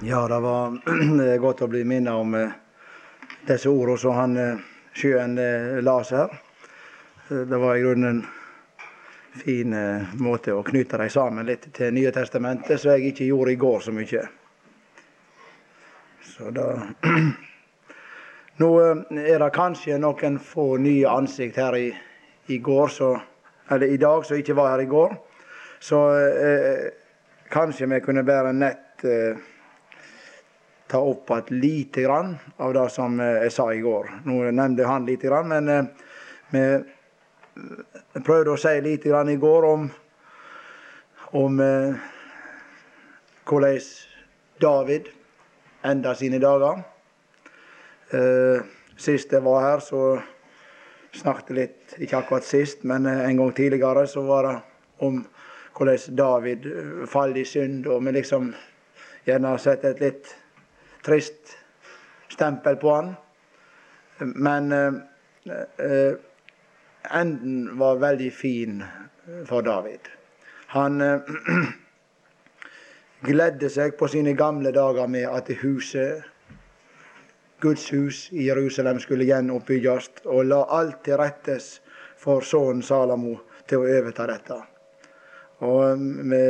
Ja, det var godt å bli minnet om eh, disse ordene som han eh, sjøen eh, las her. Det var i grunnen en fin måte å knytte dem sammen litt til Nye testamentet, som jeg ikke gjorde i går så mye. Så da Nå er det kanskje noen få nye ansikt her i, i går, så, eller i dag, som ikke var her i går. Så eh, kanskje vi kunne bære nett eh, ta opp igjen lite grann av det som eh, jeg sa i går. Nå nevnte han lite grann, men eh, vi eh, prøvde å si lite grann i går om, om hvordan David enda sine dager. Sist jeg var her, så snakket jeg litt, ikke akkurat sist, men en gang tidligere, så var det om hvordan David falt i synd, og vi liksom gjerne har sett et litt trist stempel på han. Men eh, eh, enden var veldig fin for David. Han eh, gledde seg på sine gamle dager med at huset, Guds hus i Jerusalem, skulle gjenoppbygges, og la alt til rettes for sønnen Salamo til å overta dette. Og vi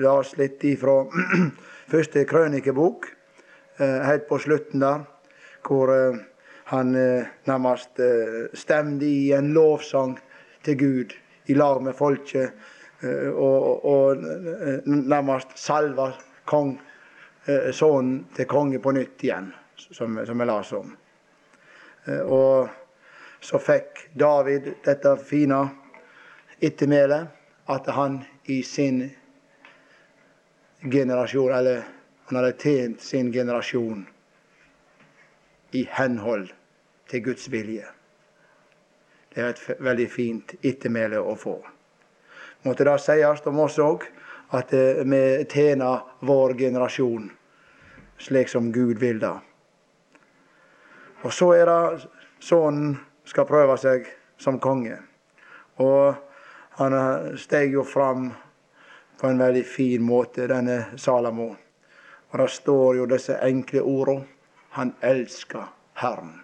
las litt ifra første krønikebok, Eh, helt på slutten der, hvor eh, han eh, nærmest stemte i en lovsang til Gud i lag med folket, og, og nærmest salva kong, sønnen til konge på nytt igjen, som, som jeg leste om. Og så fikk David dette fine ettermælet at han i sin generasjon, eller han hadde tjent sin generasjon i henhold til Guds vilje. Det er et veldig fint ettermæle å få. Måtte det sies om oss òg at eh, vi tjener vår generasjon slik som Gud vil det. Og så er det sønnen skal prøve seg som konge. Og han steg jo fram på en veldig fin måte, denne Salamo. Og det står jo disse enkle ordene. Han elsker Herren.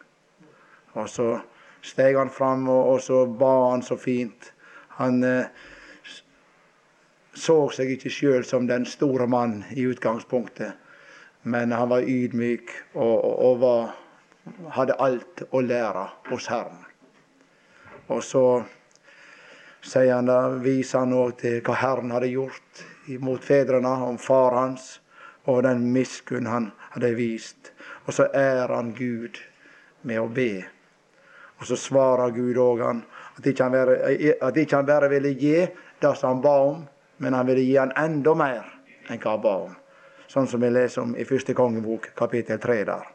Og så steg han fram, og, så ba han så fint. Han eh, så seg ikke sjøl som den store mann i utgangspunktet, men han var ydmyk og, og, og var, hadde alt å lære hos Herren. Og så sier han da, viser han òg til hva Herren hadde gjort mot fedrene, om far hans og den miskunn han hadde vist. Og så ærer han Gud med å be. Og så svarer Gud òg han at ikke han, bare, ville gi det som han ba om, men han ville gi han enda mer enn hva han ba om. Sånn som vi leser om i første kongebok, kapittel tre der.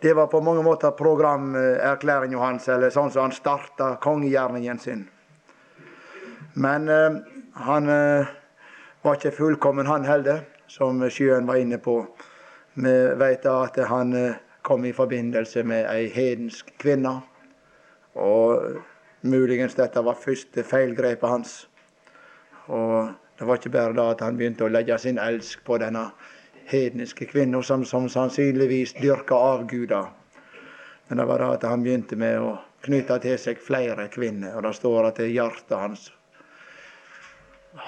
Det var på mange måter programerklæringa hans, eller sånn som han starta kongegjerningen sin. Men eh, han eh, var ikke fullkommen, han heller som Sjøen var inne på. Vi vet at han eh, kom i forbindelse med ei hedensk kvinne. Og muligens dette var første feilgrepet hans. Og det var ikke bare da at han begynte å legge sin elsk på denne hedniske kvinna, som, som sannsynligvis dyrka avguder. Men det var da at han begynte med å knytte til seg flere kvinner. Og det står at hjertet hans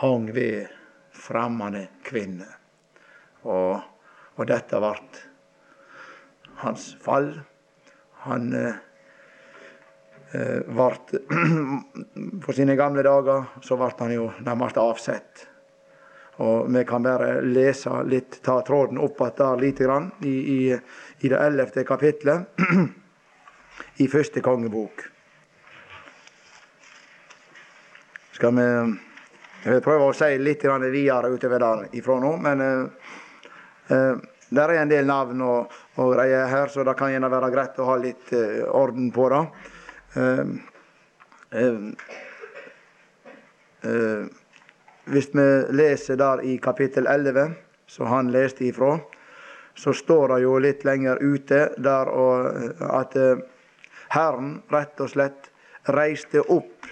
hang ved fremmede kvinner. Og, og dette ble hans fall. Han ble eh, For sine gamle dager så ble han jo nærmest avsett. Og vi kan bare lese litt, ta tråden opp igjen der lite grann, i, i, i det ellevte kapitlet i første kongebok. Skal vi Jeg vil prøve å si litt videre utover der ifra nå, men eh, Eh, det er en del navn og, og, greier her, så det kan gjerne være greit å ha litt uh, orden på det. Uh, hvis vi leser der i kapittel 11, som han leste ifra, så står det jo litt lenger ute der at Herren rett og slett reiste opp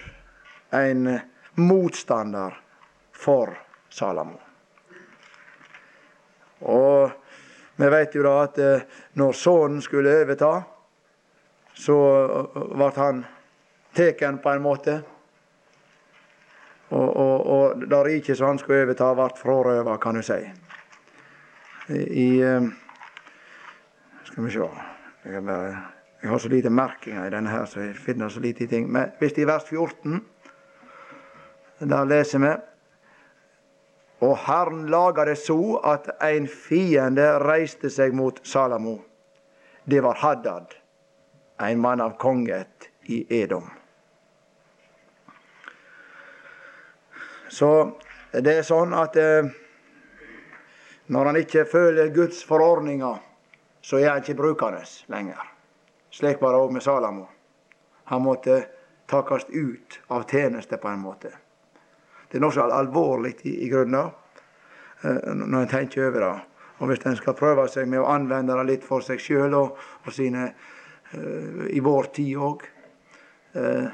en motstander for Salamo. Og Vi vet jo da at eh, når sønnen skulle overta, så ble han tatt på en måte. Og, og, og det riket som han skulle overta, ble frarøva, kan du si. I Skal vi se jeg har så lite merkinger i denne her, så jeg finner så lite ting. Men hvis det er vers 14, der leser vi og Herren laga det så at en fiende reiste seg mot Salamo. Det var Haddad, en mann av konget i Edom. Så det er sånn at eh, når han ikke følger Guds forordninger, så er han ikke brukende lenger. Slik var det òg med Salamo. Han måtte takast ut av tjeneste på en måte. Det er nokså alvorlig i, i grunnen eh, når en tenker over det. Og hvis en skal prøve seg med å anvende det litt for seg sjøl og, og, sine uh, i vår tid òg uh,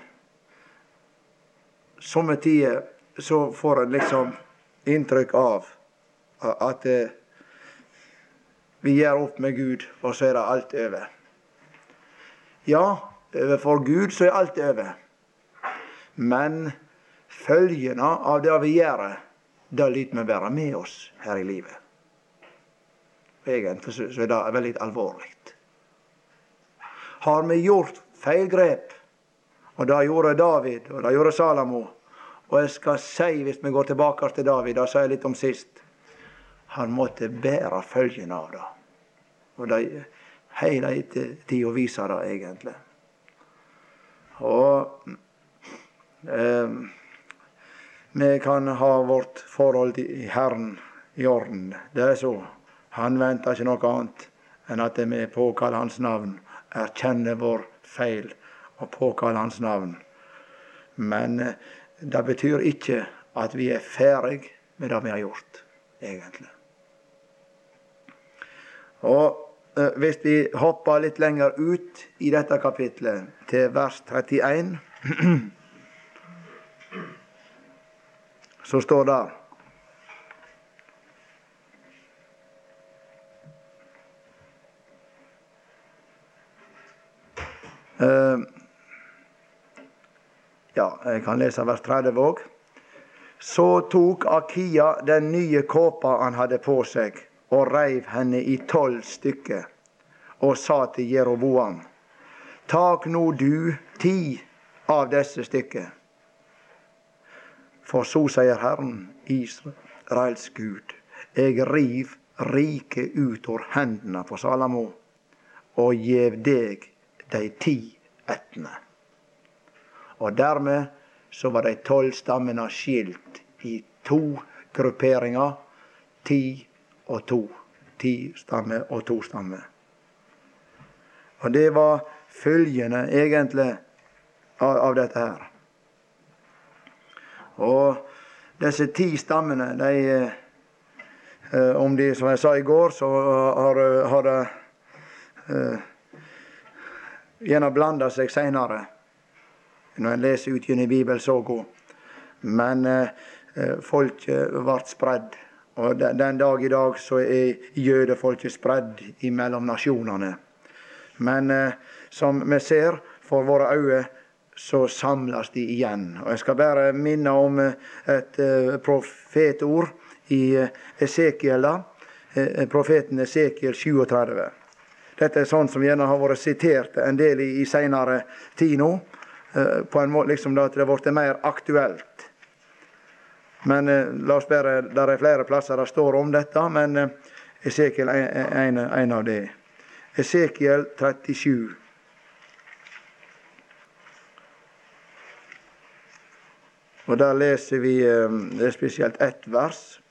Somme tider så får en liksom inntrykk av at vi gjør opp med Gud, og så er det alt over. Ja, overfor Gud så er alt over. Men følgene av det vi gjør, det lar vi være med oss her i livet. Egentlig så er det veldig alvorlig. Har vi gjort feil grep, og det gjorde David, og det gjorde Salamo Og jeg skal si, hvis vi går tilbake til David, det sa jeg litt om sist Han måtte bære følgene av det. Og det hele tida viser det, egentlig. Og eh, vi kan ha vårt forhold til Herren i orden. Det er så. Han venter ikke noe annet enn at vi påkaller Hans navn, erkjenner vår feil og påkaller Hans navn. Men eh, det betyr ikke at vi er ferdig med det vi har gjort, egentlig. Og eh, hvis vi hopper litt lenger ut i dette kapitlet, til vers 31 som står det Uh, ja, jeg kan lese vers 30 òg. Så tok Akia den nye kåpa han hadde på seg, og reiv henne i tolv stykker, og sa til Jeroboam, tak nå du ti av disse stykker for så sier Herren, Israels Gud, eg riv riket ut av hendene på Salamo og gjev deg de ti ættene. Og dermed så var de tolv stammene skilt i to grupperinger. Ti og to. Ti stammer og to stammer. Og det var følgende, egentlig, av, av dette her. Og disse ti stammene, de eh, Om de, som jeg sa i går, så har, har det eh, gjerne blanda seg seinere. Når en leser ut gjennom Bibelen, så god. Men eh, folk ble spredd. Og den dag i dag så er jødefolket spredd mellom nasjonene. Men som vi ser for våre øyne, så samles de igjen. Og Jeg skal bare minne om eh, et uh, profetord i uh, Esekiel, da, profeten Esekiel 37. Dette er sånn som gjerne har vært sitert en del i, i seinere tid nå. på en måte liksom at det har blitt mer aktuelt. Men la oss bare, Der er flere plasser det står om dette, men Esekiel er en, en av de. Esekiel 37. Og Der leser vi eh, det er spesielt ett vers.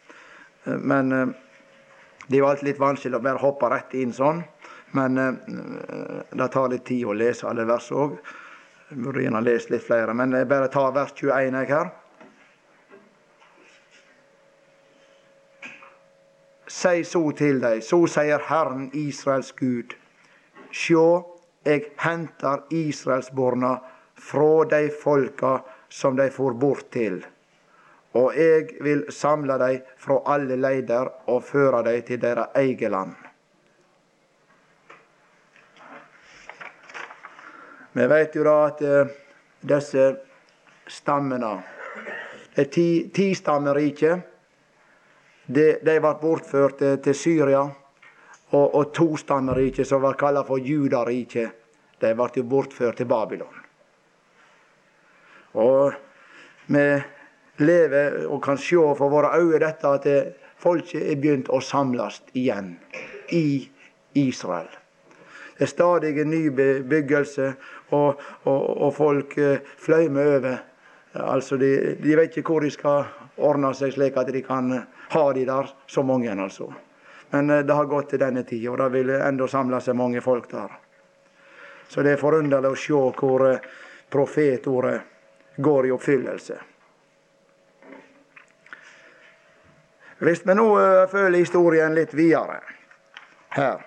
Eh, men eh, det er jo alltid litt vanskelig å bare hoppe rett inn sånn. Men det tar litt tid å lese alle vers òg. Burde gjerne lest litt flere, men jeg bare tar vers 21 jeg her. Si så til deg, så sier Herren Israels Gud. Sjå, eg henter Israelsborna fra de folka som de for bort til. Og jeg vil samle dem fra alle leider og føre dem til deres eget land. Vi vet jo da at eh, disse stammene Det ti-stammeriket, ti de, de ble bortført eh, til, Syria. Og, og to-stammeriket, som var kalt for Judariket, de ble bortført til Babylon. Og vi lever og kan se for våre øyne dette at folket er begynt å samles igjen i Israel. Det er stadig en ny bebyggelse, og, og, og folk eh, fløymer over. Altså, de, de, vet ikke hvor de skal ordne seg slik at de kan ha de der, så mange. altså. Men eh, det har gått til denne tida, og det vil enda samle seg mange folk der. Så det er forunderlig å se hvor eh, profetordet går i oppfyllelse. Hvis vi nå følger historien litt videre her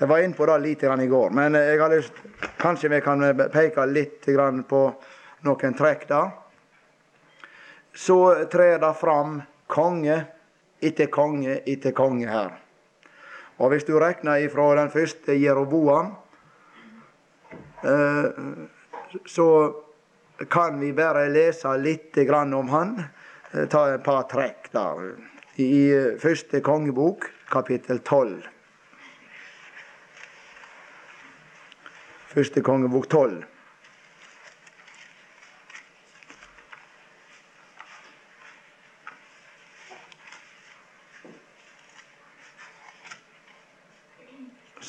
jeg var inne på det litt i går, men jeg har lyst, kanskje vi kan peke litt på noen trekk der. Så trer det fram konge etter konge etter konge her. Og hvis du regner ifra den første Jeroboam, eh, så kan vi bare lese litt om han. Eh, ta et par trekk da. I første kongebok, kapittel tolv. Første kongebok tolv.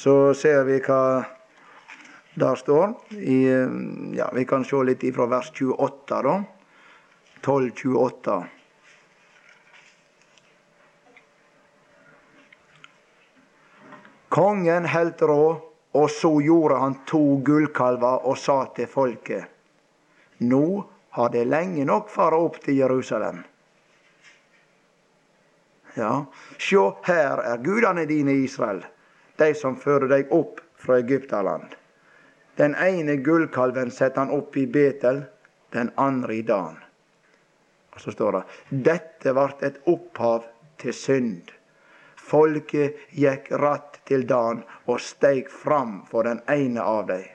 Så ser vi hva der står. I, ja, vi kan se litt ifra vers 28, da. 12.28. Kongen heldt råd og så gjorde han to gullkalver og sa til folket:" Nå har det lenge nok fara opp til Jerusalem. Ja, sjå, her er gudene dine, Israel, de som fører deg opp fra Egyptaland. Den ene gullkalven setter han opp i Betel, den andre i Dan. Og så står det dette vart et opphav til synd. Folket gikk ratt til Dan og steig fram for den ene av dem.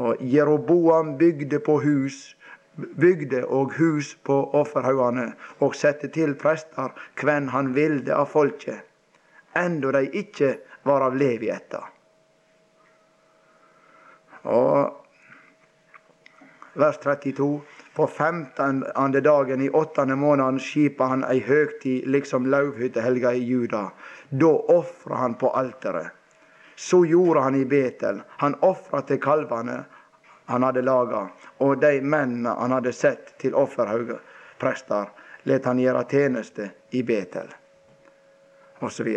Og Jeroboam bygde på hus, bygde og hus på offerhaugene, og sette til prester hvem han ville av folket, enda de ikke var av Levi etter. Og vers 32 på femtende dagen i åttende måneden skipa han ei høgtid liksom lauvhyttehelga i Juda. Da ofra han på alteret. Så gjorde han i Betel. Han ofra til kalvene han hadde laga, og de mennene han hadde sett til offerhaugprester, let han gjøre tjeneste i Betel, osv.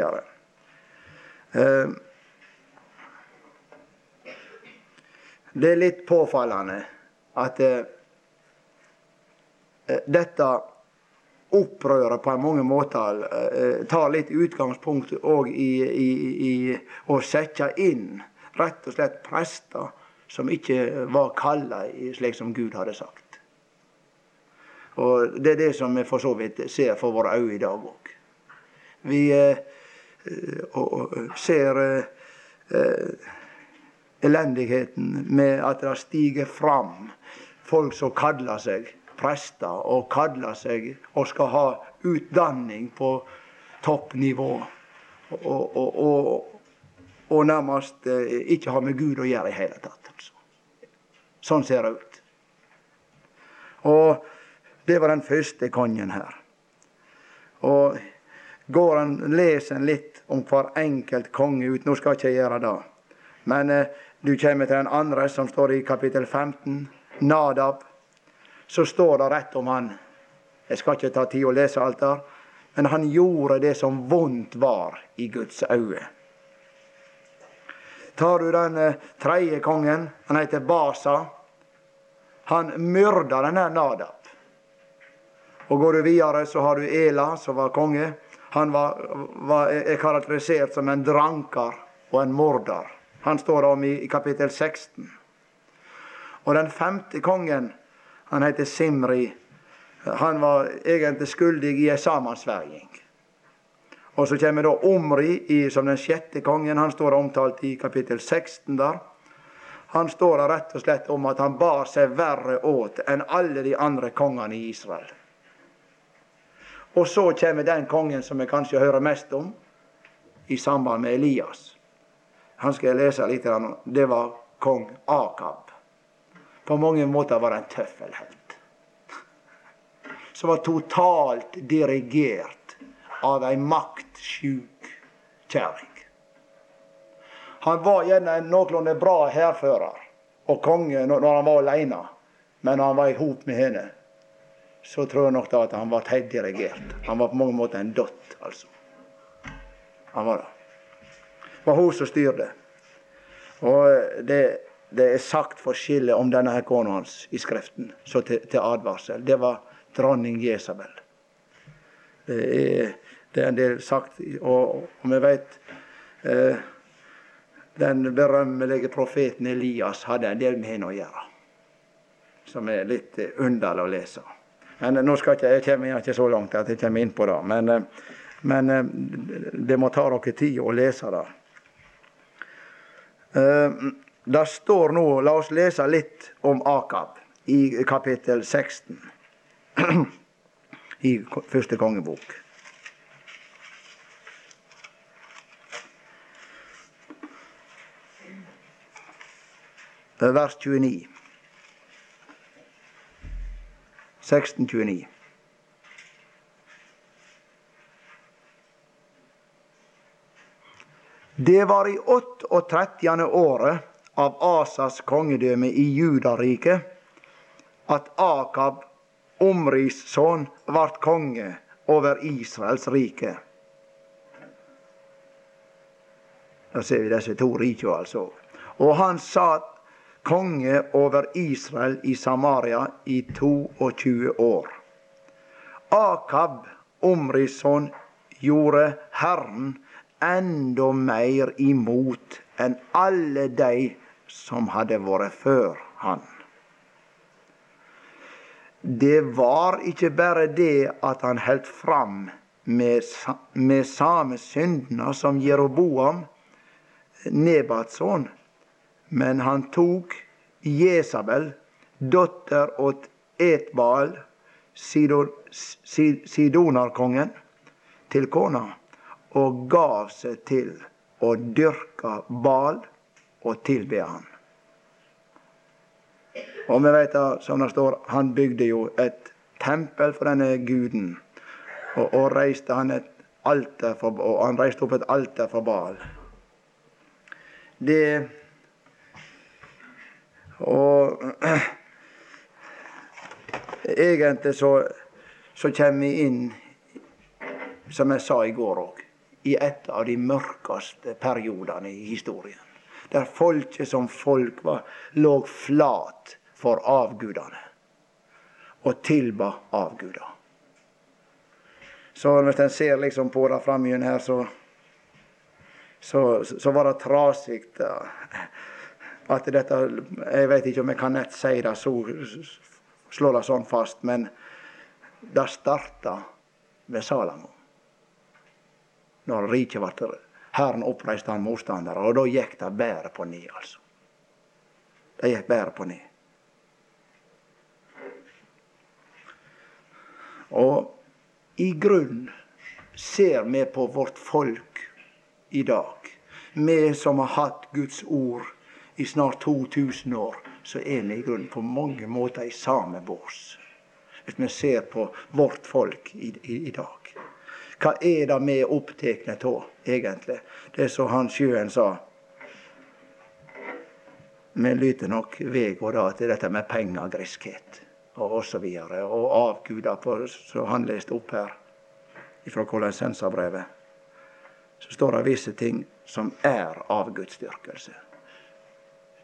Eh, det er litt påfallende at eh, Eh, dette opprøret på mange måter eh, tar litt utgangspunkt òg i, i, i, å sette inn rett og slett prester som ikke var kalla slik som Gud hadde sagt. Og Det er det som vi for så vidt ser for våre øyne i dag òg. Vi eh, og, ser eh, elendigheten med at det stiger fram folk som kaller seg prester og kaller seg og skal ha utdanning på toppnivå. Og, og, og, og nærmest eh, ikke ha med Gud å gjøre i hele tatt. Altså. Sånn ser det ut. Og det var den første kongen her. Og går en, leser en litt om hver enkelt konge ut Nå skal jeg ikke gjøre det. Men eh, du kommer til den andre, som står i kapittel 15. Nadab så står det rett om han. Jeg skal ikke ta tid å lese alt der. Men han gjorde det som vondt var i Guds øye. Tar du den eh, tredje kongen, han heter Basa. Han myrda denne Nadab. Og Går du videre, så har du Ela, som var konge. Han var, var, er karakterisert som en dranker og en morder. Han står om i, i kapittel 16. Og den femte kongen han heter Simri. Han var egentlig skyldig i ei sammensverging. Og så kommer da Omri i, som den sjette kongen. Han står omtalt i kapittel 16 der. Han står der rett og slett om at han bar seg verre åt enn alle de andre kongene i Israel. Og så kommer den kongen som vi kanskje hører mest om i samband med Elias. Han skal jeg lese litt. Det var kong Akab. På mange måter var han en tøffelhelt. Som var totalt dirigert av ei maktsjuk kjerring. Han var gjerne en noenlunde bra hærfører og konge når han var alene. Men når han var i hop med henne, så tror jeg nok da at han ble helt dirigert. Han var på mange måter en dott, altså. Han var det. Var hun som styrte. Og det, det er sagt forskjellig om denne her kona hans i Skriften, så til, til, advarsel. Det var dronning Jesabel. Det er, det er en del sagt, og, og vi vet eh, den berømmelige profeten Elias hadde en del med henne å gjøre. Som er litt eh, underlig å lese. Men eh, nå skal ikke, jeg kommer ikke så langt at jeg kommer inn på det. Men, eh, men det må ta dere tid å lese det. Det står nå La oss lese litt om Akab i kapittel 16 i første kongebok. vers 29. 1629. Det var i 38. året av Asas kongedømme i Judariket at Akab, Omris sønn, vart konge over Israels rike. Da ser vi disse to rikene, altså. Og han satt konge over Israel i Samaria i 22 år. Akab, Omris sønn, gjorde Herren enda mer imot enn alle de som hadde vært før han. Det var ikke bare det at han holdt fram med, med syndene som Jeroboam, Nebats men han tok Jesabel, datter åt Etbal, sidonarkongen, til kona, og gav seg til å dyrke Bal og tilbe han. Og vi vet som det står, han bygde jo et tempel for denne guden. Og, og reiste han et alter for, og han reiste opp et alter for Bal. Det og egentlig så, så kommer vi inn, som jeg sa i går òg, i et av de mørkeste periodene i historien. Der folket som folk var, lå flat for avgudene og tilba avguder. Så hvis en ser liksom på det framme her, så, så, så var det trasig at dette Jeg vet ikke om jeg kan nett si det så slå det sånn fast, men det starta med Salamo. Når riket ble Herren oppreiste han motstandere, og da gikk det bedre på ned, altså. Det gikk bedre på ned. Og i grunnen ser vi på vårt folk i dag, vi som har hatt Guds ord i snart 2000 år, så er vi i grunnen på mange måter i samme bås. Hvis vi ser på vårt folk i, i, i dag. Hva er det vi er opptatt av, egentlig? Det som han sjøen sa. Vi lyter nok veg da til dette med pengegriskhet og osv. Og, og avguder, som han leste opp her fra Kolossenserbrevet. Så står det visse ting som er avgudsdyrkelse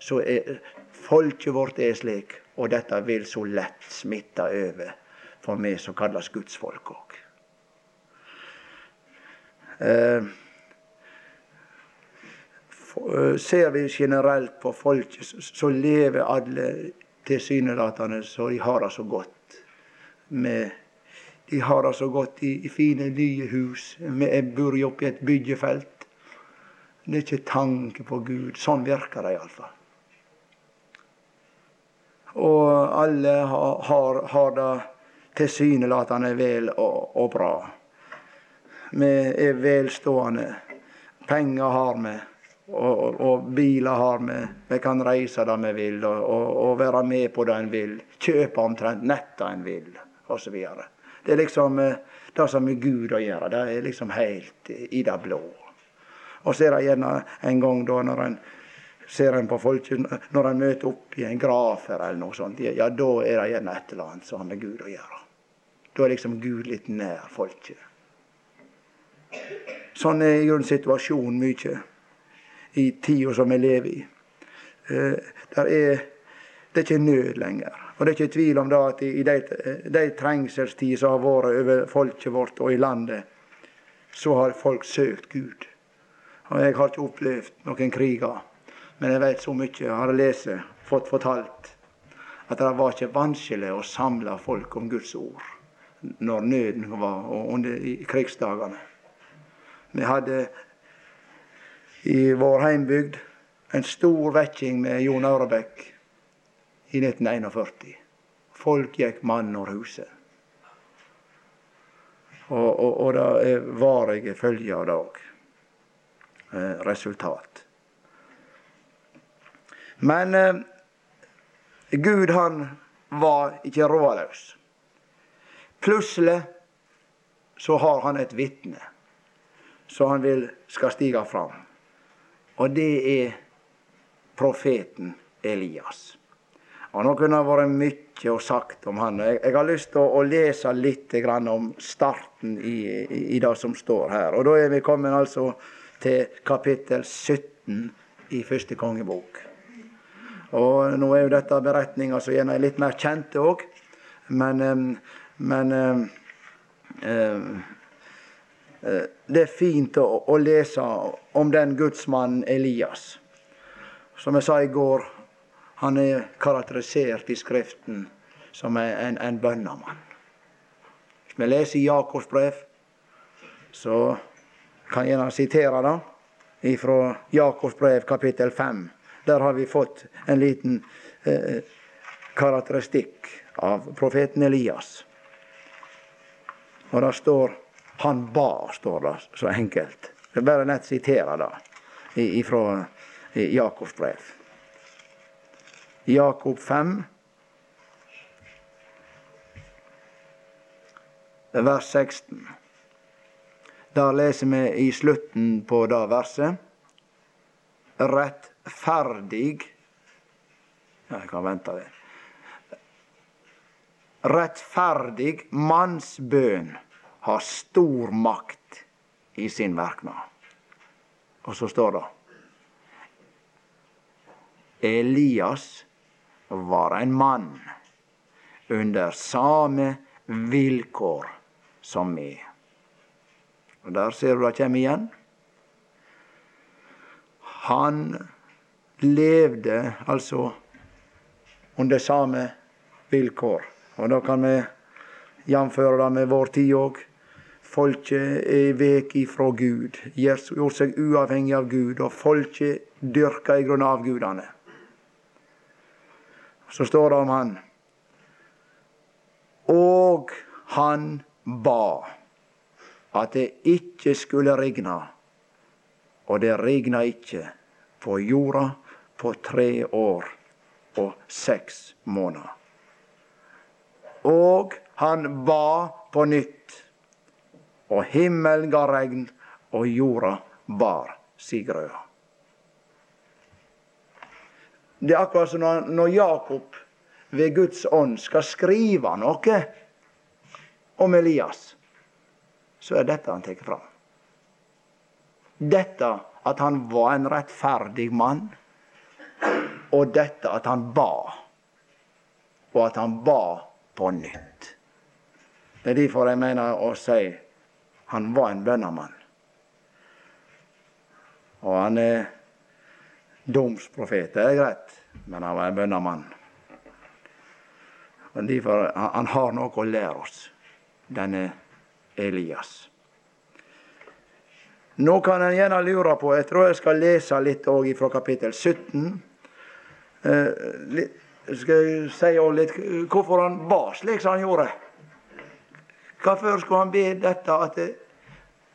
så er folket vårt er slik, og dette vil så lett smitte over for meg som kalles gudsfolk òg. Eh, eh, ser vi generelt på folket, så lever alle tilsynelatende så de har det så godt. Med, de har det så godt i, i fine, nye hus. Vi bor oppe i et byggefelt. Det er ikke tanke på Gud. Sånn virker det iallfall. Og alle har, har det tilsynelatende vel og, og bra. Vi er velstående. Penger har vi. Og, og, og, biler har vi. Vi kan reise der vi vil, og, og, være med på det en vil. Kjøpe omtrent nettet en vil, osv. Det er liksom eh, det som er Gud å gjøre. Det er liksom helt i det blå. Og så er det gjerne en gang da når en ser en på folk, når en møter opp i en grafer eller noe sånt, ja, da er det gjerne et eller annet som har med Gud å gjøre. Da er liksom Gud litt nær folket. Sånn er jo situasjonen mye i tida som vi lever i. Eh, er, det er ikke nød lenger. Og det er ikke tvil om det at i de, de trengselstider som har vært over folket vårt og i landet, så har folk søkt Gud. Og jeg har ikke opplevd noen kriger. Men jeg vet så mye, jeg har lest, fått fortalt, at det var ikke vanskelig å samle folk om Guds ord når nøden var under i krigsdagene. Vi hadde i vår heimbygd en stor vekking med Jon Aurebekk i 1941. Folk gikk mann over huset. Og, og, og det er varige følger av det. Eh, resultat. Men eh, Gud, han var ikke rådløs. Plutselig så har han et vitne som han vil skal stige fram. Og det er profeten Elias. Og Nå kunne det vært mye å sagt om han. Jeg, jeg har lyst til å, å, lese litt om starten i, i, i, det som står her. Og Da er vi kommet altså til kapittel 17 i første kongebok. Og nå er jo dette beretninger som gjerne er litt mer kjente òg. Men, men det er fint å, å, lese om den gudsmannen Elias. Som jeg sa i går, han er karakterisert i Skriften som en, en bønnemann. Hvis vi leser Jakobs brev, så kan jeg gjerne sitere det fra Jakobs brev kapittel 5. Der har vi fått en liten eh, karakteristikk av profeten Elias. Og det står 'han ba', står det så enkelt. Jeg bare nett sitere det fra Jakobs brev. Jakob 5, vers 16. Da leser vi i slutten på det verset Rettferdig Ja, Jeg kan vente det. Rettferdig manns bøn har stor makt i sin verknad. Og så står det Elias var en mann under samme vilkår som meg. Og Der ser du det kommer igjen. Han levde altså under samme vilkår. Og da kan vi jamføre det med vår tid òg. Folket er vek ifra Gud, gjort seg uavhengig av Gud, og folket dyrker i grunn av gudene. Så står det om han. Og han ba at det ikke skulle regne, og det regna ikke på jorda på tre år og seks måneder. Og han ba på nytt, og himmelen ga regn, og jorda bar sigrøda. Det er akkurat som når Jakob ved Guds ånd skal skrive noe om Elias, så er dette han tar fram. Dette at han var en rettferdig mann og dette at han ba, og at han ba på nytt. Det er derfor jeg mener å si han var en bønnemann. Og han er domsprofet, det er greit, men han var en bønnemann. Og derfor, Han har noe å lære oss, denne Elias. Nå kan en gjerne lure på Jeg tror jeg skal lese litt òg fra kapittel 17. Jeg skal jeg si litt hvorfor han ba slik som han gjorde. Hvorfor skulle han be dette at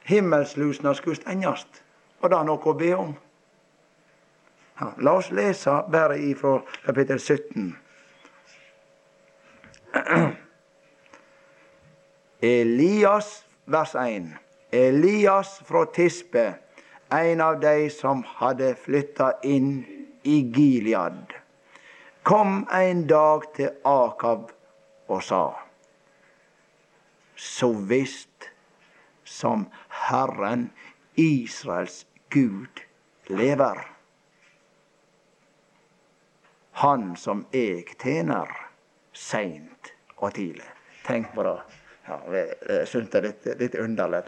himmelslusene skulle stenges? Var det noe å be om? Ja, la oss lese bare ifra kapittel 17. Elias, vers 1. Elias fra Tispe, en av de som hadde flytta inn i Gilead, kom en dag til Akab og sa:" Så visst som Herren Israels Gud lever han som eg tjener, seint og tidlig. Tenk på det. Ja, jeg syns det er litt, litt underlig.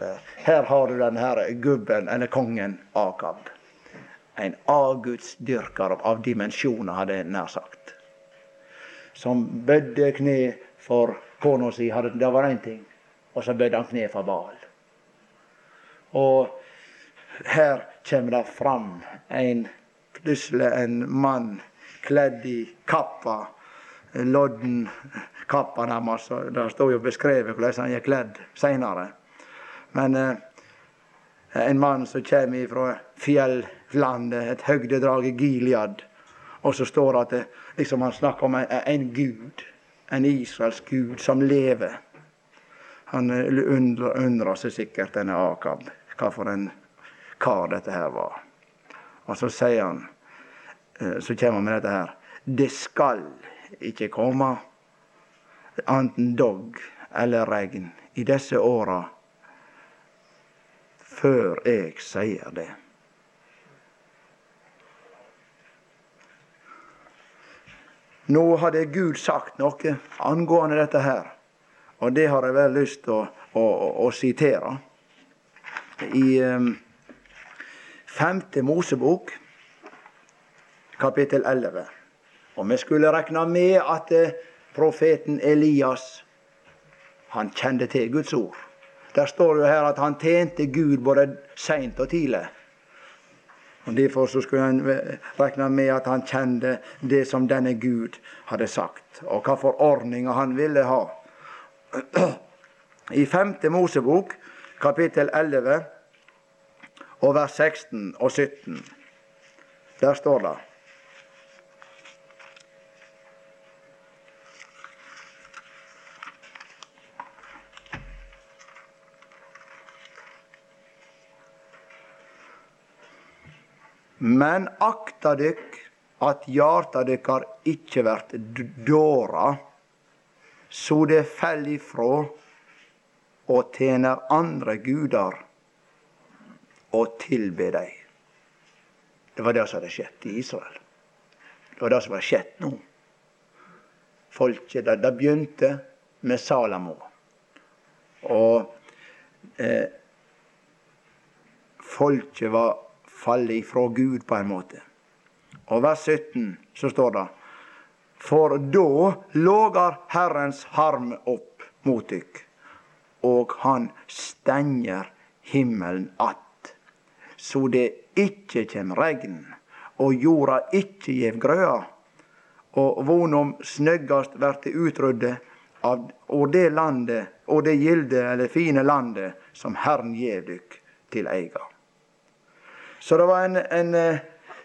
Her har du den her gubben, eller kongen Akab. En avgudsdyrker av dimensjoner, hadde jeg nær sagt. Som bødde kne for kona si. Det var én ting. Og så bødde han kne for Baal. Og her kommer det fram en plutselig en mann kledd i kappa. Lodden kappa nærmest. Det står jo beskrevet hvordan han er kledd seinere. Men eh, en mann som kommer fra fjellandet, et høgdedrag i Gilead. Og så står det at det, liksom han snakker om en, en gud, en Israels gud, som lever. Han undrer, undrer seg sikkert, denne Akab, hva for en kar dette her var. Og så sier han Eh, så kommer han med dette her. Det skal ikke komme anten dogg eller regn i disse åra før jeg sier det. Nå hadde Gud sagt noe angående dette her, og det har jeg vel lyst til å, å, å, å sitere. I um, femte Mosebok kapittel 11. Og vi skulle regne med at eh, profeten Elias han kjente til Guds ord. Der står jo her at han tjente Gud både seint og tidlig. Og Derfor så skulle en regne med at han kjente det som denne Gud hadde sagt, og hva forordninger han ville ha. I 5. Mosebok, kapittel 11, og vers 16 og 17, der står det. Men akta dykk at hjarta dykkar ikkje vert dåra, så det fell ifrå og tjener andre guder og tilbe dem. Det var det som hadde skjedd i Israel. Det var det som hadde skjedd nå. Folket, det, begynte med Salamo. Og eh, folket var falle ifra Gud, på en måte. Og vers 17 så står det For da lågar Herrens harm opp mot dykk, og han stenger himmelen att, så det ikkje kjem regn, og jorda ikkje gjev grøa, og vonom snøggast vert det utrydde av og det landet, og det gilde eller fine landet som Herren gjev dykk til eiga. Så det var en, en eh,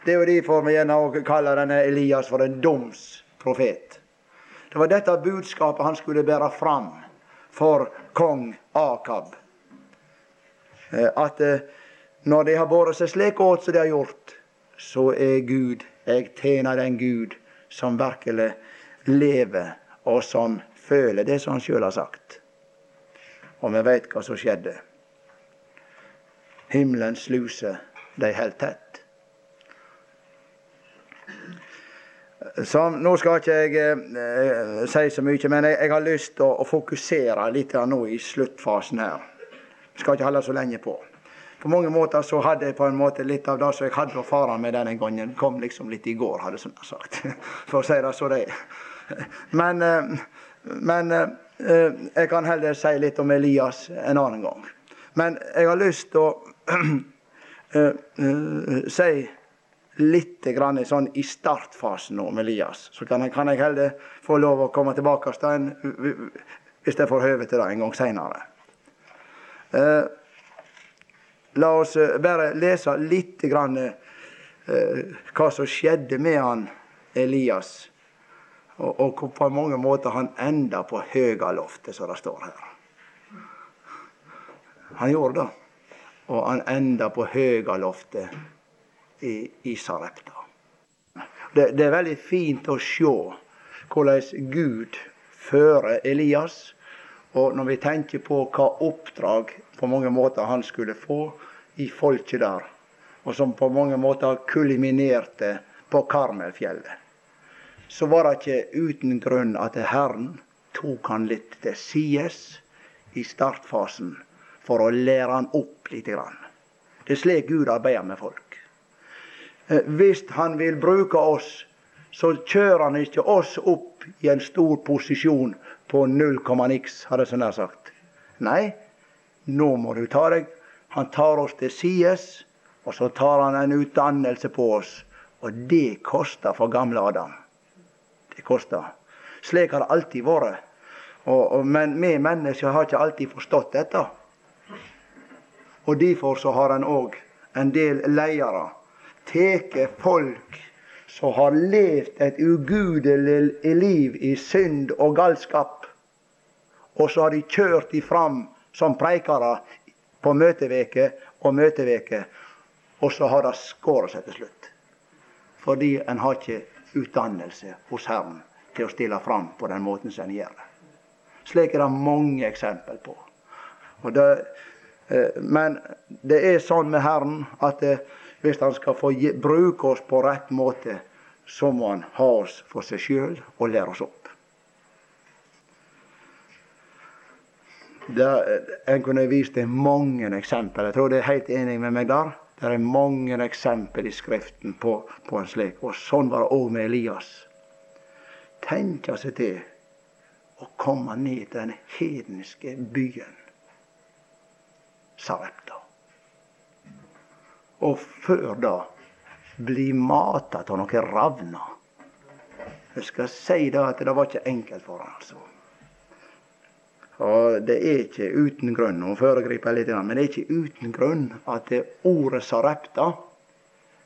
Det er jo derfor vi gjerne kaller denne Elias for en domsprofet. Det var dette budskapet han skulle bære fram for kong Akab. Eh, at eh, når de har båret seg slik åt som de har gjort, så er Gud Jeg tjener den Gud som virkelig lever, og som føler det som han sjøl har sagt. Og vi veit hva som skjedde. Himmelens sluse de holdt tett. Så Nå skal ikke jeg eh, si så mye, men jeg, jeg har lyst til å, å, fokusere litt nå i sluttfasen her. Jeg skal ikke holde så lenge på. På mange måter så hadde jeg på en måte litt av det som jeg hadde å fare med denne gangen. Kom liksom litt i går, hadde jeg sagt. For å si det så det er. Men, eh, men eh, jeg kan heller si litt om Elias en annen gang. Men jeg har lyst til å uh, si litt grann sånn i startfasen nå med Elias. Så kan jeg, kan jeg heller få lov å komme tilbake til hvis jeg får høve til det en gang seinere. Eh, la oss eh, bare lese litt grann, eh, hva som skjedde med han Elias. Og, og på mange måter han enda på Høgaloftet, som det står her. Han gjorde det. Og han enda på Høgaloftet i, i Sarepta. Det, det, er veldig fint å se hvordan Gud fører Elias. Og når vi tenker på hva oppdrag på mange måter han skulle få i folket der, og som på mange måter kuliminerte på Karmelfjellet, så var det ikke uten grunn at Herren tok han litt til sides i startfasen for å lære han opp litt. Det er slik Gud arbeider med folk. Eh, hvis han vil bruke oss, så kjører han ikke oss opp i en stor posisjon på null komma niks, hadde jeg nær sagt. Nei, nå må du ta deg Han tar oss til sides, og så tar han en utdannelse på oss. Og det koster for gamle Adam. Det koster. Slik har det alltid vært. Og, og, men vi mennesker har ikke alltid forstått dette. Og derfor så har en òg en del ledere tatt folk som har levd et ugudelig liv i synd og galskap, og så har de kjørt de fram som preikere på møteveke og møteveke, og så har det skåret seg til slutt. Fordi en har ikke utdannelse hos Herren til å stille fram på den måten som en gjør det. Slik er det mange eksempel på. Det, eh, men det er sånn med Herren at det, eh, hvis han skal få bruke oss på rett måte, så må han ha oss for seg sjøl og lære oss opp. En kunne vist til mange eksempel. Jeg tror det er helt enig med meg der. Det er mange eksempel i Skriften på, på en slik. Og sånn var det òg med Elias. Tenk seg til å komme ned til den hedenske byen Sarepta og før da bli mata av noen ravner. Jeg skal si da at det var ikke enkelt for han, altså. Og det er ikke uten grunn, nå foregriper jeg litt, men det er ikke uten grunn at det ordet sarepta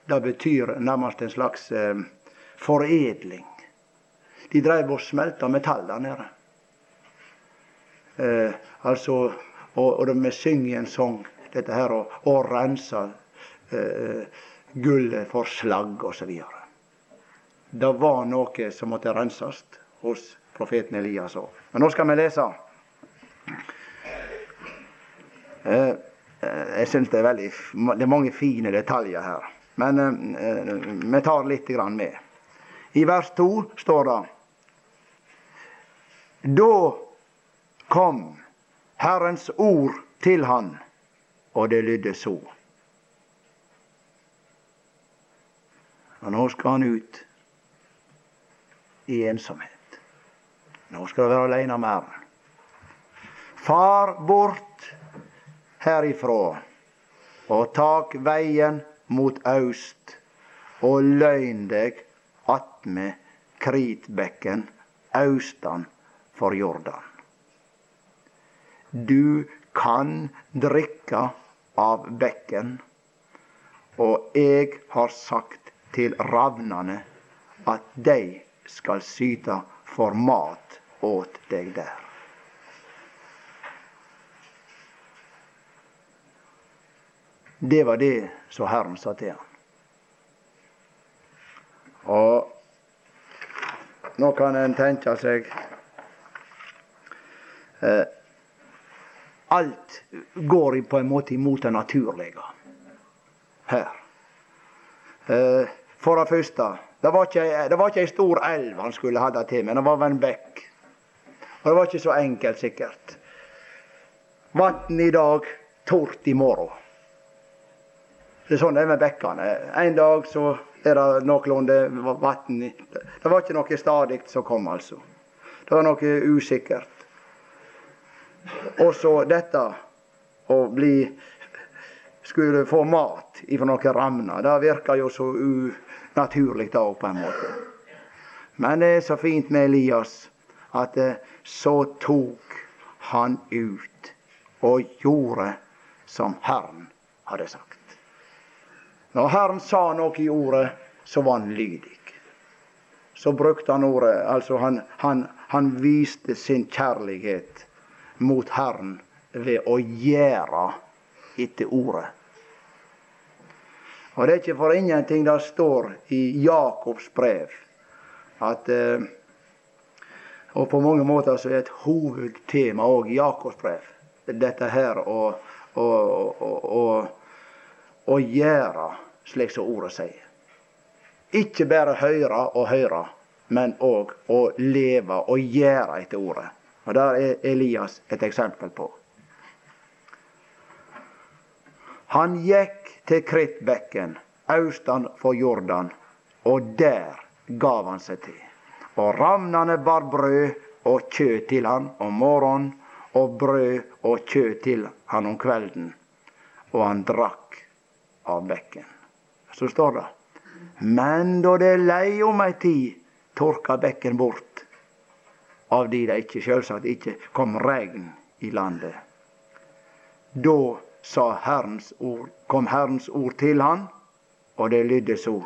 det betyr nærmest en slags eh, foredling. De drev og smelta metall der nede. Eh, altså, og, og de synger en sang, dette her, og, og renser gullet for slagg osv. Det var noe som måtte renses hos profeten Elias òg. Men nå skal vi lese. Eh, eh jeg syns det er veldig Det er mange fine detaljer her. Men eh, vi tar litt med. I vers 2 står det Da kom Herrens ord til han, og det lydde så. Og nå skal han ut i ensomhet. Nå skal han være alene Herren. Far bort herifra og tak veien mot aust og løgn deg attmed Kritbekken austan for Jordan. Du kan drikke av bekken, og eg har sagt til ravnane at de skal syte for mat åt deg der. Det var det som Herren sa til han. Og nå kan en tenke seg eh, Alt går på en måte imot det naturlige her. Eh, for det første, det var ikke, ei stor elv han skulle ha det til, men det var en bekk. Og det var ikke så enkelt, sikkert. Vann i dag, tort i morgen. Det er sånn det er med bekkene. En dag så er det noenlunde vann Det var ikke noe stadig som kom, altså. Det var noe usikkert. Og så dette å bli skulle få mat ifra noen ramner. Det virker jo så unaturlig da på en måte. Men det er så fint med Elias at eh, så tok han ut og gjorde som Herren hadde sagt. Når Herren sa noe i ordet, så var han lydig. Så brukte han ordet Altså, han, han, han viste sin kjærlighet mot Herren ved å gjøre etter ordet. Og det er ikke for ingenting det står i Jakobs brev at eh, Og på mange måter så er et hovedtema òg i Jakobs brev dette her å, å, å, å gjøre slik som ordet sier. Ikke bare høre og høre, men òg å leve og gjøre etter ordet. Og Der er Elias et eksempel på. Han gikk til Krittbekken, austan for Jordan, og der gav han seg til. Og ramnene bar brød og kjøtt til han om morgenen, og brød og kjøtt til han om kvelden. Og han drakk av bekken. Så står det. Men da det lei om ei tid, tørka bekken bort, av de det ikke sjølsagt ikke kom regn i landet. Da Herrens ord, kom Herrens ord til han, og det lydde så.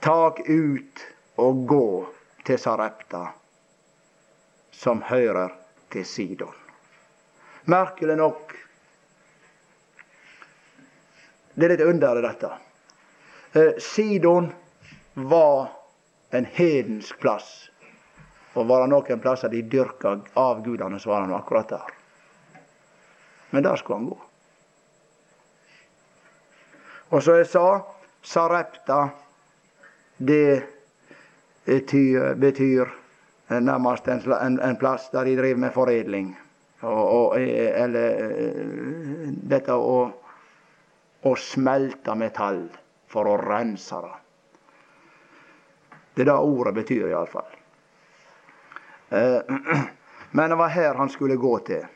Tak ut og gå til Sarepta, som hører til Sidon. Merkelig nok Det er litt underlig, dette. Eh, Sidon var en hedensk plass. Og var det noen plasser de dyrka avgudene, så var han akkurat der. Men der skulle han gå. Og som jeg sa, Sarepta det betyr, betyr nærmest en, en, en, plass der de driver med foredling. Og, og, eller eh, dette å, å smelte metall for å rense det. Det er det ordet betyr, iallfall. Eh, men det var her han skulle gå til.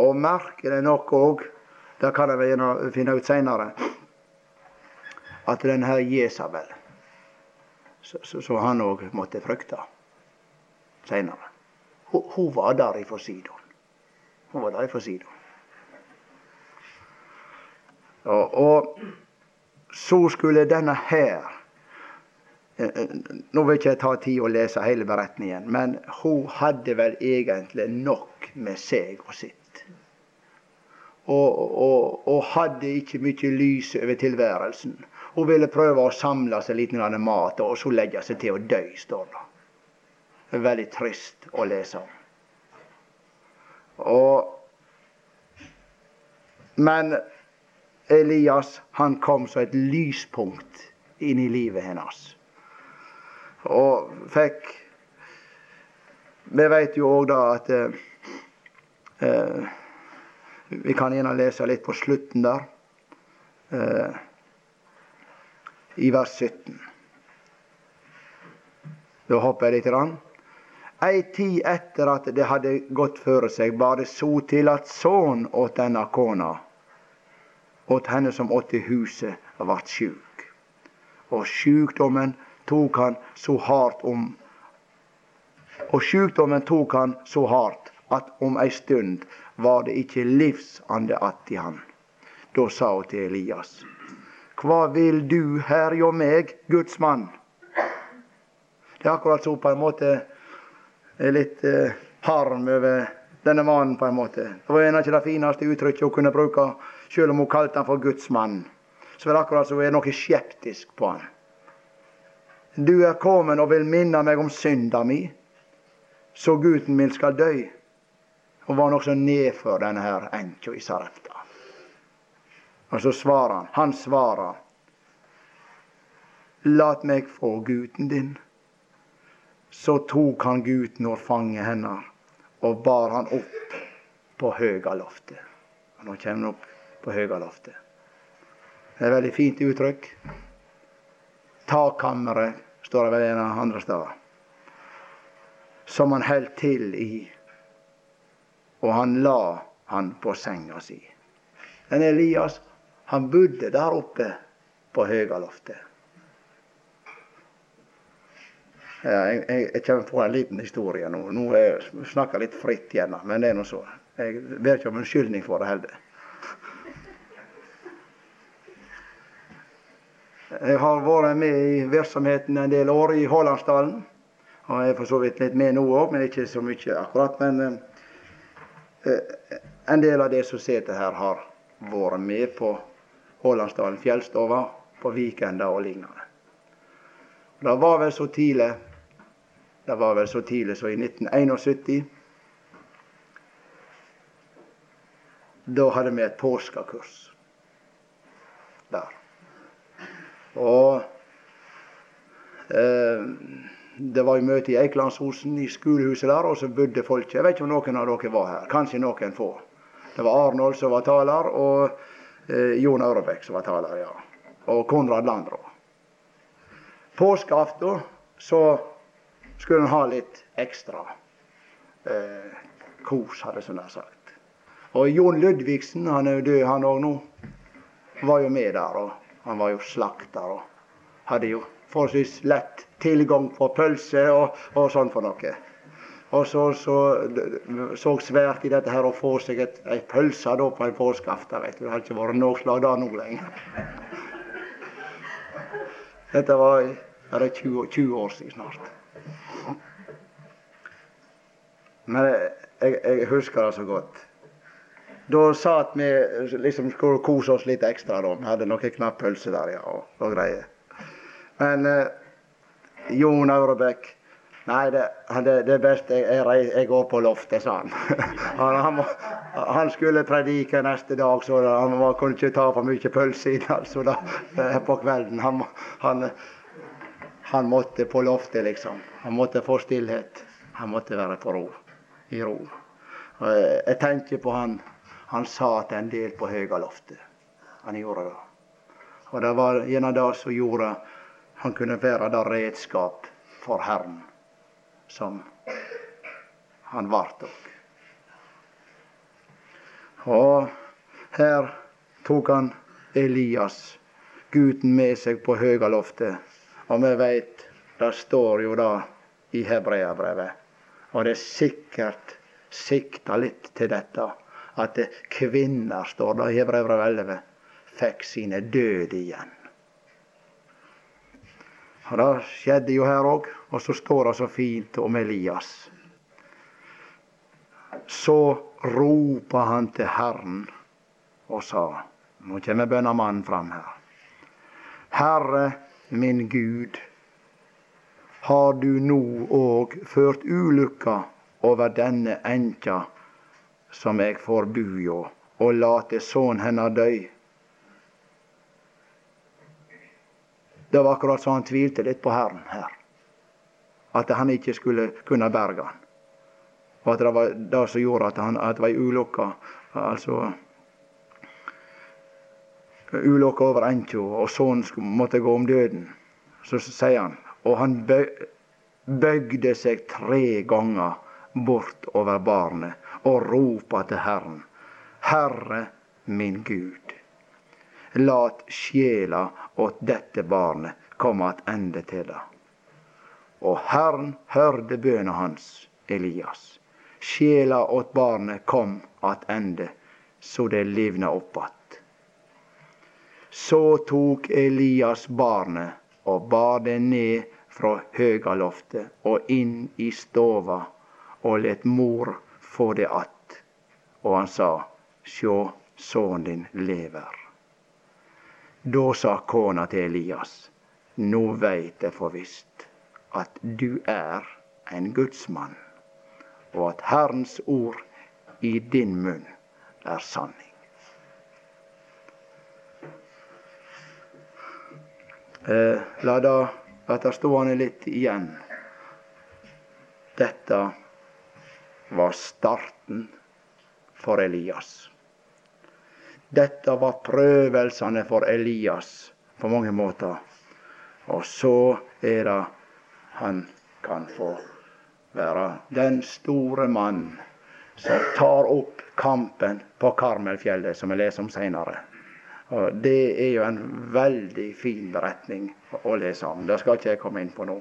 Og merkelig nok òg, det kan jeg finne ut seinere, at denne Jesabel så han òg måtte frykte seinere. Hun var der ifra Sidon. Hun var der ifra Sidon. Og, og så skulle denne her eh, eh, Nå vil ikke jeg ta tid å lese hele beretningen, men hun hadde vel egentlig nok med seg og sitt. Og, og, og hadde ikke mye lys over tilværelsen. Hun ville prøve å samle seg litt mat, og så legge seg til å dø, står det. Veldig trist å lese om. Og, men Elias han kom som et lyspunkt inn i livet hennes. Og fikk Vi vet jo òg da at eh, eh, Vi kan gjerne lese litt på slutten der. Eh, i vers 17. Da hopper jeg litt. Rann. Ei tid etter at det hadde gått føre seg, bar det så til at sønnen åt denne kona, åt henne som åt i huset, vart sjuk. Og sjukdommen tok han så hardt om Og sjukdommen tok han så hardt at om ei stund var det ikke livsande att i han. Da sa hun til Elias hva vil du her hjå meg, Guds mann? Det er akkurat så på en måte litt eh, harm over denne mannen, på en måte. Det var en av det fineste uttrykket hun kunne bruke, selv om hun kalte han for Guds mann. Så er det akkurat som hun er noe skeptisk på han. Du er kommet og vil minne meg om synda mi, så gutten min skal dø. Hun var nokså nedfor denne her enkja i Sarepta. Og så svarer han. Han svarer. Lat meg få gutten din. Så tok han gutten og fanget hennes og bar han opp på høgaloftet. Og nå kommer han opp på høgaloftet. Det er et veldig fint uttrykk. Takkammeret står det vel en av andre steder. Som han holdt til i. Og han la han på senga si. Den Elias Han bodde der oppe på Høgaloftet. Ja, jeg, jeg, kommer på en liten historie nå. Nå jeg snakker litt fritt igjen, men det er nå så. Jeg ber ikke om unnskyldning for det heller. Jeg har vært med i virksomheten en del år i Hålandsdalen. Og jeg er for så vidt litt med nå òg, men ikke så mye akkurat. Men eh, en del av det som sitter her, har vært med på Hålandsdalen fjellstova, på Vikenda og lignende. Det var vel så tidlig Det var vel så tidlig som i 1971. Da hadde vi et påskekurs der. Og eh, det var jo møte i Eikelandsosen, i skolehuset der, og så bodde folk Jeg vet ikke om noen av dere var her. Kanskje noen få. Det var Arnold som var taler, og eh, Jon Aurebekk som var taler, ja. Og Konrad Landrå. Påskeaften så skulle en ha litt ekstra eh, kos, hadde jeg nær sagt. Og Jon Ludvigsen, han er jo død han òg nå, var jo med der. og han var jo slakter og hadde jo forholdsvis lett tilgang på pølse og, og sånn for noe. Og så så, så svært i dette her å få seg et, ei pølse da på en påskeaften. Det har ikke vært noe slag da nå lenger. Dette var det 20, 20 år siden snart. Men jeg, jeg husker det så godt. Da satt vi liksom skulle kose oss litt ekstra. da. Vi hadde noen knapp pølse der ja, og, og greier. Men eh, Jon Aurebekk Nei, det, det, det er best jeg, jeg, går på loftet, sa han. han, han, han, skulle predike neste dag, så han må, kunne ikke ta for mye pølse inn altså, da, eh, på kvelden. Han, han, måtte på loftet, liksom. Han måtte få stillhet. Han måtte være på ro. I ro. Og jeg, tenker på han han satt en del på Høgaloftet. Han gjorde det. Og det var gjennom det som gjorde han kunne være det redskap for Herren som han vart òg. Og her tok han Elias, gutten, med seg på Høgaloftet. Og vi veit, det står jo da i Hebreabrevet. Og det er sikkert sikta litt til dette at kvinner, står det i hebreabrevet 11, fikk sine død igjen. Og Det skjedde jo her òg, og så står det så fint om Elias. Så ropa han til Herren og sa Nå kommer bønnemannen fram her. Herre min Gud, har du nå òg ført ulykka over denne enka som eg får bu hjå, og late sønnen hennes døy. Det var akkurat så han tvilte litt på Herren her. At han ikke skulle kunne berge han. Og at det var det som gjorde at, han, at det var ei ulykke. Altså ulykke over enka, og sønnen måtte gå om døden. Så sier han Og han bøgde seg tre ganger bort over barnet og ropa til Herren. Herre min Gud, lat sjela åt dette barnet komme attende til det. Og Herren hørte bøna hans, Elias. Sjela åt barnet kom attende, så det livna opp att. Så tok Elias barnet og bar det ned fra høgaloftet og inn i stova og let mor få det att. Og han sa, sjå, sønnen din lever. Da sa kona til Elias, nå veit jeg for visst at du er en gudsmann, og at Herrens ord i din munn er sanning. Eh, la da være stående litt igjen. Dette var starten for Elias. Dette var prøvelsene for Elias på mange måter. Og så er det han kan få være den store mann som tar opp kampen på Karmelfjellet, som vi leser om seinere. Det er jo en veldig fin beretning å lese om. Det skal ikke jeg komme inn på nå.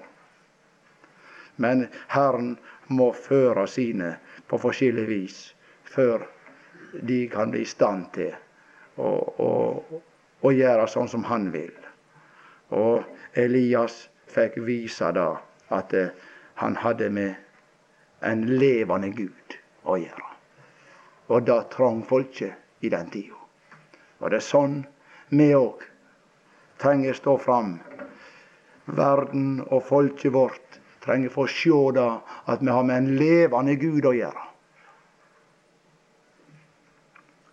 Men Herren må føre sine på forskjellig vis før de kan bli i stand til å, å, å gjøre sånn som han vil. Og Elias fikk vise da at eh, han hadde med en levende Gud å gjøre. Og det trong folket i den tida. Og det er sånn vi òg trenger stå fram. Verden og folket vårt trenger få sjå det at vi har med en levende Gud å gjøre.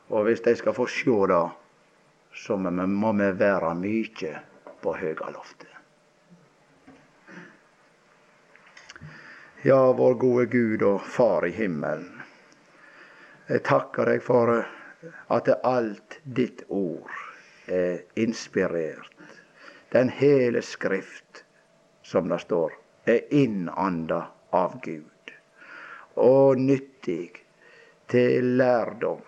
Og hvis de skal få sjå det, så må vi være mykje på høgaloftet. Ja, vår gode Gud og Far i himmelen. Jeg takker deg for at alt ditt ord er inspirert. Den hele Skrift, som det står, er innanda av Gud. Og nyttig til lærdom,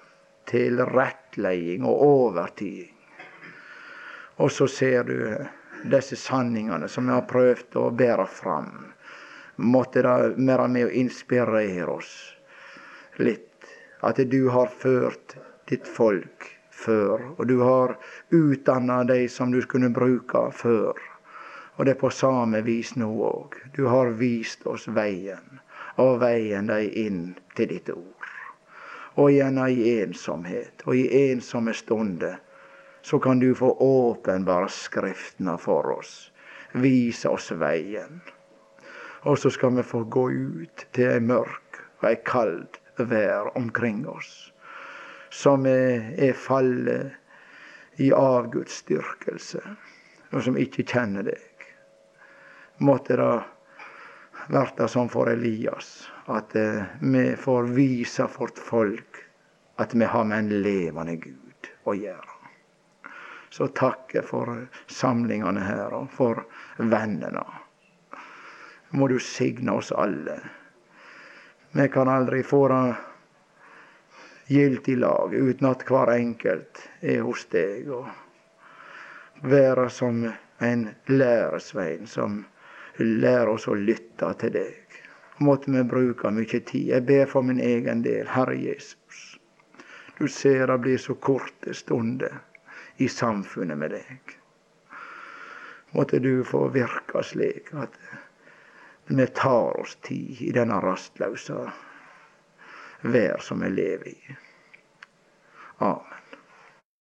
til rettleding og overtiding. Og så ser du disse sanningene som vi har prøvd å bære fram. Måtte det være med å inspirere oss litt. At du har ført ditt folk før, og du har utdanna de som du skulle bruke før. Og det er på samme vis nå òg. Du har vist oss veien, og veien deg inn til ditt ord. Og gjerne i ensomhet og i ensomme stunder så kan du få åpenbare Skriftene for oss. Vise oss veien. Og så skal vi få gå ut til ei mørk og ei kald vær omkring oss. Som er, fallet i avgudsdyrkelse, og som ikke kjenner deg. Måtte det verte som for Elias, at eh, vi får vise vårt folk at vi har med en levende Gud å gjøre. Så takk for samlingene her og for vennene. Må du signe oss alle. Vi kan aldri få det gildt i lag uten at hver enkelt er hos deg. Og være som en læresvein som lærer oss å lytte til deg. Måtte vi bruke mye tid. Jeg ber for min egen del, Herre Jesus. Du ser det blir så korte stunder i samfunnet med deg. Måtte du få virke slik at vi tar oss tid i denne rastløse vær som vi lever i. Amen.